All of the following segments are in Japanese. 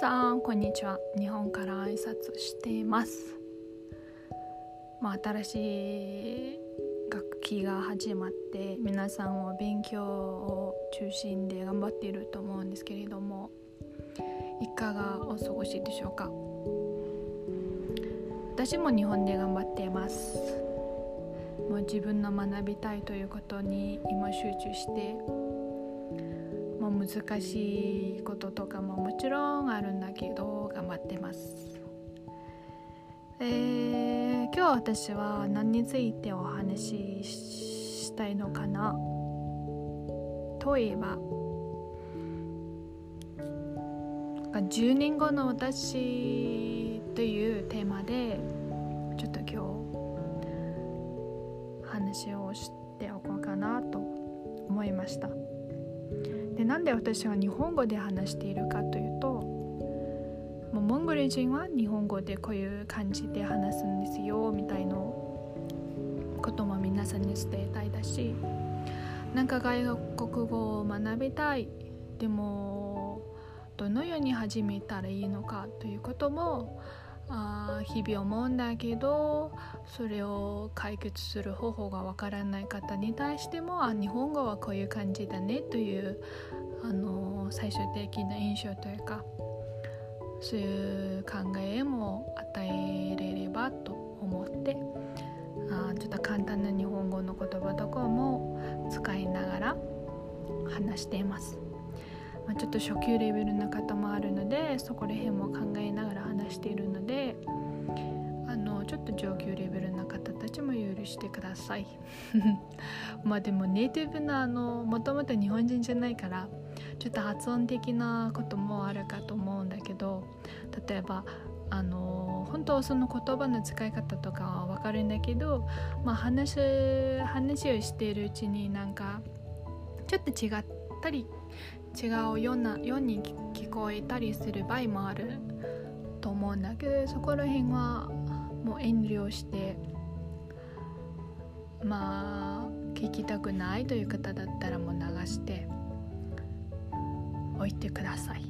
さんこんにちは。日本から挨拶しています。まあ新しい学期が始まって皆さんは勉強を中心で頑張っていると思うんですけれどもいかがお過ごしでしょうか？私も日本で頑張っています。もう自分の学びたいということに今集中して難しいこととかももちろんあるんだけど頑張ってます。えー、今日私は何についてお話ししたいのかな？といえば10年後の私というテーマでちょっと今日話をしておこうかなと思いました。でなんで私が日本語で話しているかというともうモンゴル人は日本語でこういう感じで話すんですよみたいなことも皆さんに伝えたいだしなんか外国語を学びたいでもどのように始めたらいいのかということもあ日々思うんだけどそれを解決する方法がわからない方に対してもあ日本語はこういう感じだねというあの最終的な印象というかそういう考えも与えれればと思ってあちょっと簡単な日本語の言葉とかも使いながら話しています。まあ、ちょっと初級レベルの方もあるのでそこら辺も考えながら話しているのであのちょっと上級レベルの方たちも許してください。まあでもネイティブなあのもともと日本人じゃないからちょっと発音的なこともあるかと思うんだけど例えばあの本当その言葉の使い方とかは分かるんだけど、まあ話、話をしているうちになんかちょっと違ったり違うようなように聞こえたりする場合もある。と思うんだけどそこら辺はもう遠慮してまあ聞きたくないという方だったらもう流しておいてください。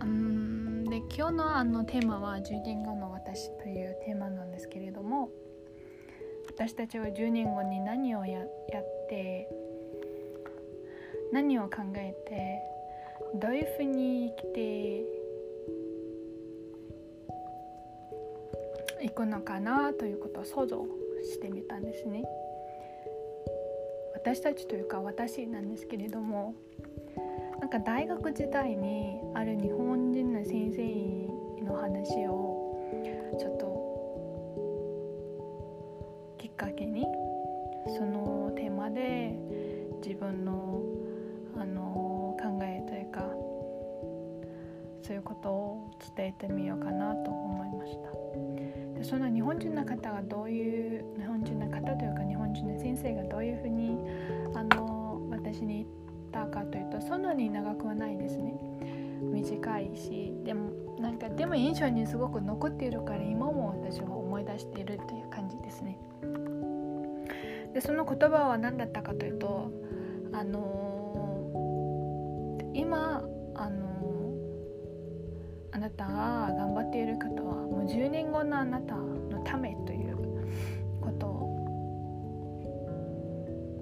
うんで今日のあのテーマは「10年後の私」というテーマなんですけれども私たちは10年後に何をやって何を考えてどういうふうに生きていくのかなということを想像してみたんですね。私たちというか私なんですけれどもなんか大学時代にある日本人の先生の話をちょっときっかけにそのテーマで自分のあの考えというかそういうことを伝えてみようかなと思いましたでその日本人の方がどういう日本人の方というか日本人の先生がどういうふうにあの私に言ったかというとそんなに長くはないですね。短いしでもなんかでも印象にすごく残っているから今も私は思い出しているという感じですね。でその言葉は何だったかというとあの今あのあなたが頑張っている方は10年後のあなたのためということを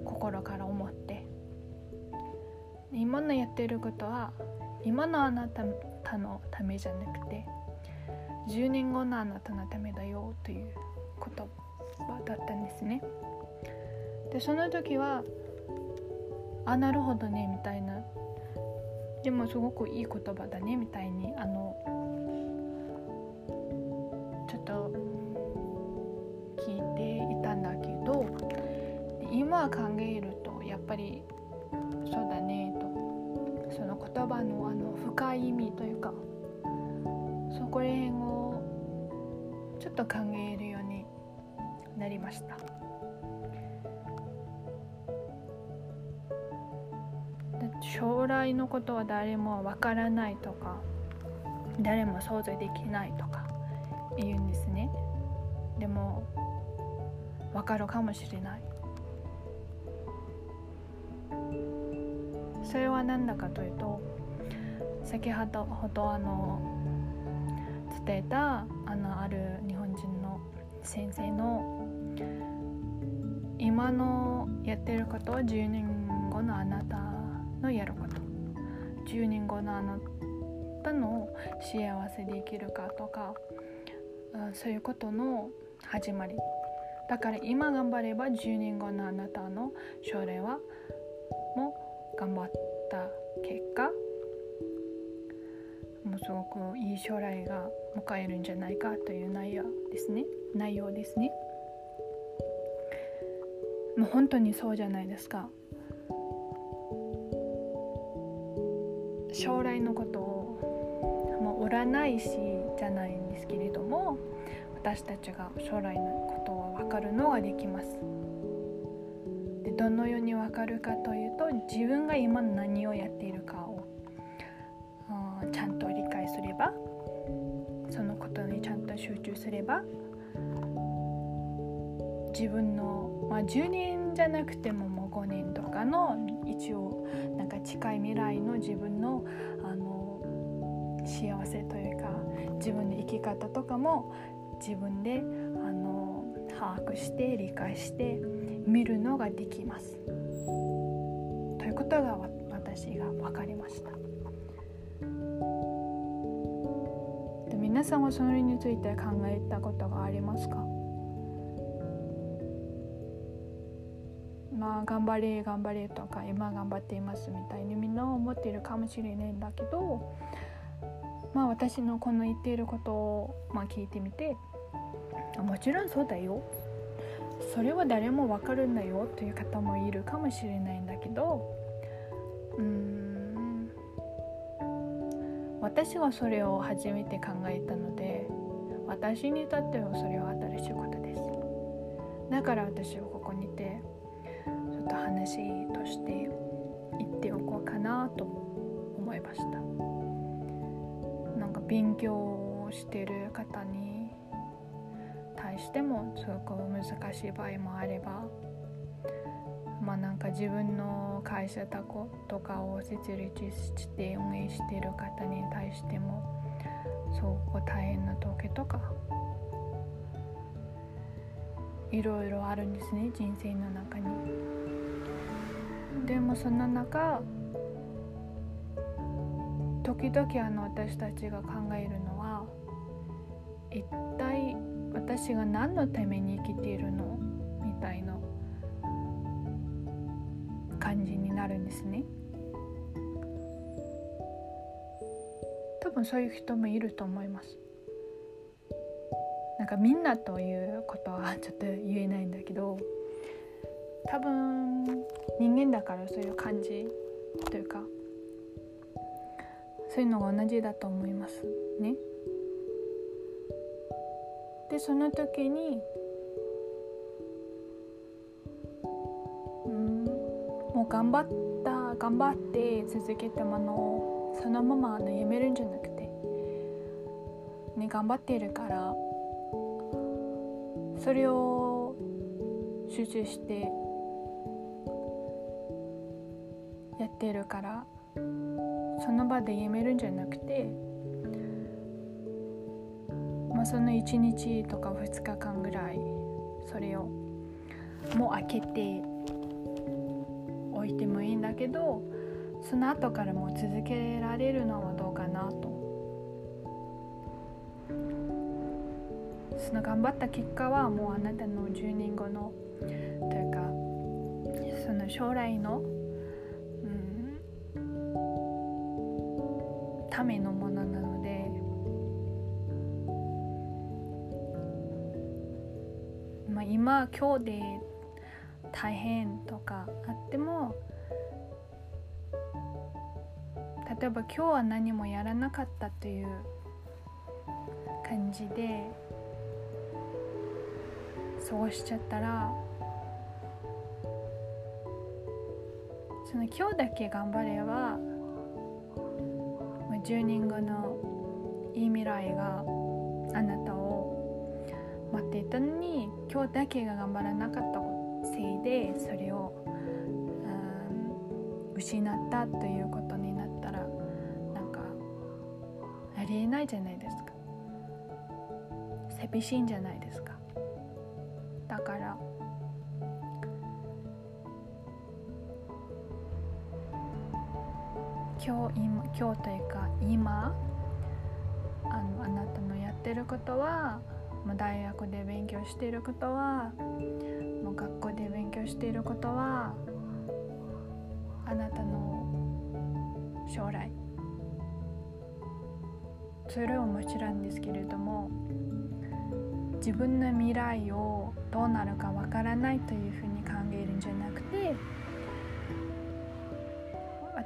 心から思って今のやってることは今のあなたのためじゃなくて10年後のあなたのためだよという言葉だったんですね。でその時はあなるほどねみたいなでもすごくいい言葉だねみたいにあの考えるとやっぱりそうだねと。その言葉のあの深い意味というかそこら辺をちょっと考えるようになりました。将来のことは誰もわからないとか誰も想像できないとか言うんですね。でもわかるかもしれない。それは何だかというと先ほどほどあの伝えたあのある日本人の先生の今のやってることは10年後のあなたのやること。10年後のあなたの幸せで生きるかとかそういうことの始まり。だから今頑張れば10年後のあなたの将来は頑張った結果もうすごくいい将来が迎えるんじゃないかという内容ですね。内容ですね。もう本当にそうじゃないですか。将来のことをもう占い師じゃないんですけれども私たちが将来のことを分かるのができます。どのように分かるかというと自分が今何をやっているかをちゃんと理解すればそのことにちゃんと集中すれば自分の、まあ、10年じゃなくてももう5年とかの一応なんか近い未来の自分のあの幸せというか自分の生き方とかも自分であの把握して理解して見るのができます。ということが私が分かりました。で皆さんはそれについて考えたことがありますか？まあ頑張れ頑張れとか今頑張っていますみたいにみんな思っているかもしれないんだけどまあ私のこの言っていることを、まあ、聞いてみてもちろんそうだよそれは誰もわかるんだよという方もいるかもしれないんだけどうーん。私はそれを初めて考えたので私にとってはそれは新しいことです。だから私はここにいてちょっと話として言っておこうかなと思いました。なんか勉強してる方にしてもすごく難しい場合もあればまあなんか自分の会社とかを設立して運営している方に対してもすごく大変な時とかいろいろあるんですね人生の中に。でもその中時々あの私たちが考えるのは一私が何のために生きているの？みたいな感じになるんですね。多分そういう人もいると思います。なんかみんなということはちょっと言えないんだけど多分人間だからそういう感じというかそういうのが同じだと思いますね。でその時にうんもう頑張った頑張って続けたものをそのままのやめるんじゃなくて、ね、頑張っているからそれを集中してやってるからその場でやめるんじゃなくてまあ、その1日とか2日間ぐらいそれをもう開けておいてもいいんだけどその後からもう続けられるのはどうかなと。その頑張った結果はもうあなたの10年後のというかその将来の、うん、ためのもの今今日で大変とかあっても例えば今日は何もやらなかったという感じで過ごしちゃったらその今日だけ頑張れば10年後のいい未来があなたを待っていたのに今日だけが頑張らなかったせいでそれを、うん、失ったということになったらなんかありえないじゃないですか。寂しいんじゃないですか。だから今日今今日というか今あのあなたのやってることはもう大学で勉強していることはもう学校で勉強していることはあなたの将来それはもちろんですけれども自分の未来をどうなるかわからないというふうに考えるんじゃなくて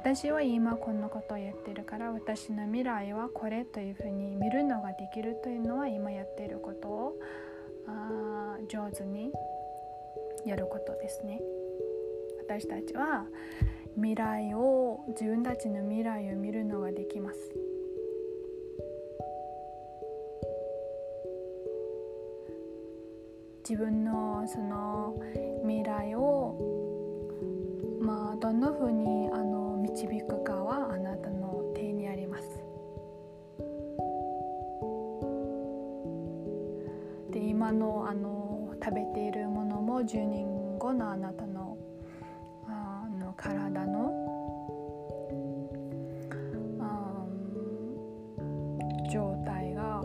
私は今こんなことをやってるから私の未来はこれというふうに見るのができるというのは今やっていることをあ上手にやることですね。私たちは未来を自分たちの未来を見るのができます。自分のその未来をまあどんなふうに導くかはあなたの手にあります。で今のあの食べているものも10年後のあなたのあの体の状態が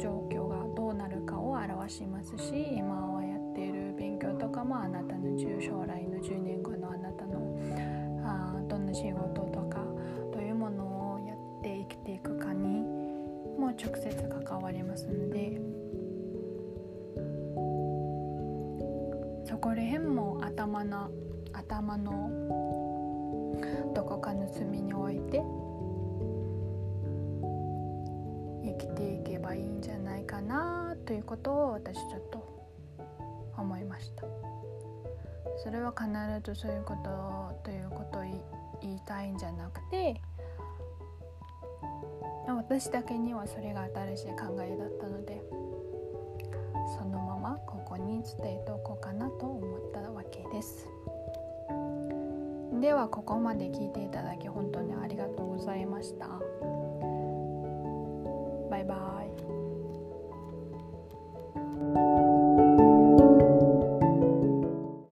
状況がどうなるかを表しますし今はやっている勉強とかもあなたの将来の10年仕事とかどういうものをやって生きていくかにも直接関わりますので。そこら辺も頭の頭のどこかの隅に置いて生きていけばいいんじゃないかなということを私ちょっと思いました。それは必ずそういうことということを言いたいんじゃなくて私だけにはそれが新しい考えだったのでそのままここに伝えておこうかなと思ったわけです。ではここまで聞いていただき本当にありがとうございました。バイバイ。